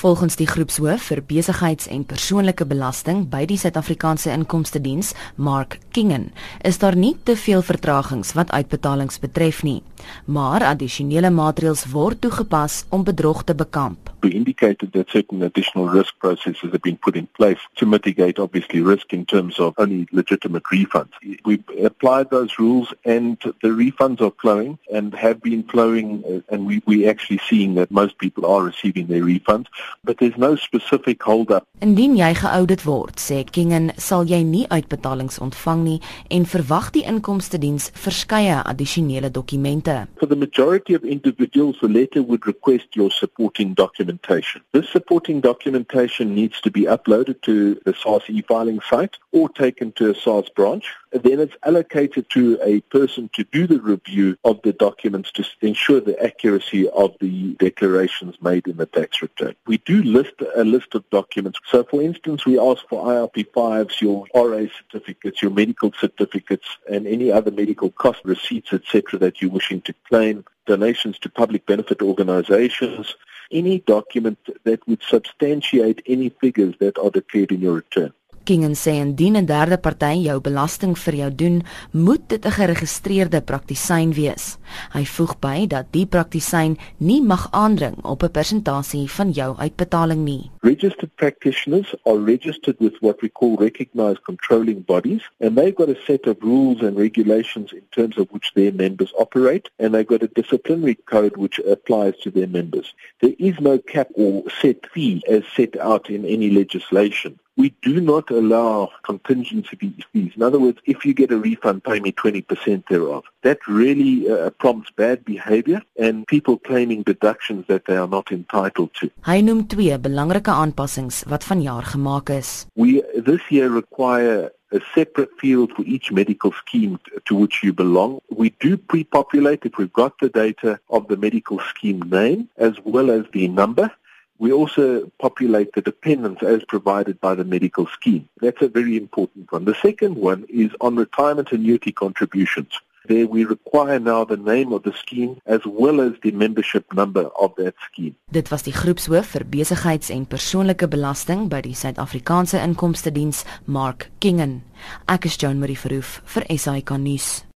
Volgens die groepshoof vir besigheids- en persoonlike belasting by die Suid-Afrikaanse Inkomste Diens, Mark Kingen, is daar nie te veel vertragings wat uitbetalings betref nie, maar addisionele maatreëls word toegepas om bedrog te bekamp. We indicated that certain additional risk processes have been put in place to mitigate obviously risk in terms of only legitimate refunds. We applied those rules and the refunds are flowing and have been flowing uh, and we we actually seeing that most people are receiving their refunds but there's no specific hold up. Indien jy geaudit word, sê Kingen, sal jy nie uitbetalings ontvang nie en verwag die inkomste diens verskeie addisionele dokumente. For the majority of individuals the letter would request your supporting documentation. This supporting documentation needs to be uploaded to the SARS e-filing site or taken to a SARS branch. Then it's allocated to a person to do the review of the documents to ensure the accuracy of the declarations made in the tax return. We do list a list of documents. So for instance, we ask for IRP5s, your RA certificates, your medical certificates, and any other medical cost receipts, etc., that you're wishing to claim, donations to public benefit organizations, any document that would substantiate any figures that are declared in your return. Kingen sê indien 'n derde party jou belasting vir jou doen, moet dit 'n geregistreerde praktisyn wees. Hy voeg by dat die praktisyn nie mag aandring op 'n persentasie van jou uitbetaling nie. Registered practitioners are registered with what we call recognized controlling bodies and they've got a set of rules and regulations in terms of which their members operate and they've got a disciplinary code which applies to their members. There is no cap or set fee as set out in any legislation. We do not allow contingency fees. In other words, if you get a refund, pay me 20% thereof. That really uh, prompts bad behavior and people claiming deductions that they are not entitled to. Hy noem twee belangrike aanpassings wat vanjaar gemaak is. We this year require a separate field for each medical scheme to which you belong. We do pre-populate if we've got the data of the medical scheme name as well as the number We also populate the dependents as provided by the medical scheme. That's a very important one. The second one is on retirement annuity contributions. There we require now the name of the scheme as well as the membership number of that scheme. Dit was die groepshoof vir besigheids- en persoonlike belasting by die Suid-Afrikaanse Inkomste Diens, Mark Kingen. Ek is Joan Marie Verhoef vir SAK nuus.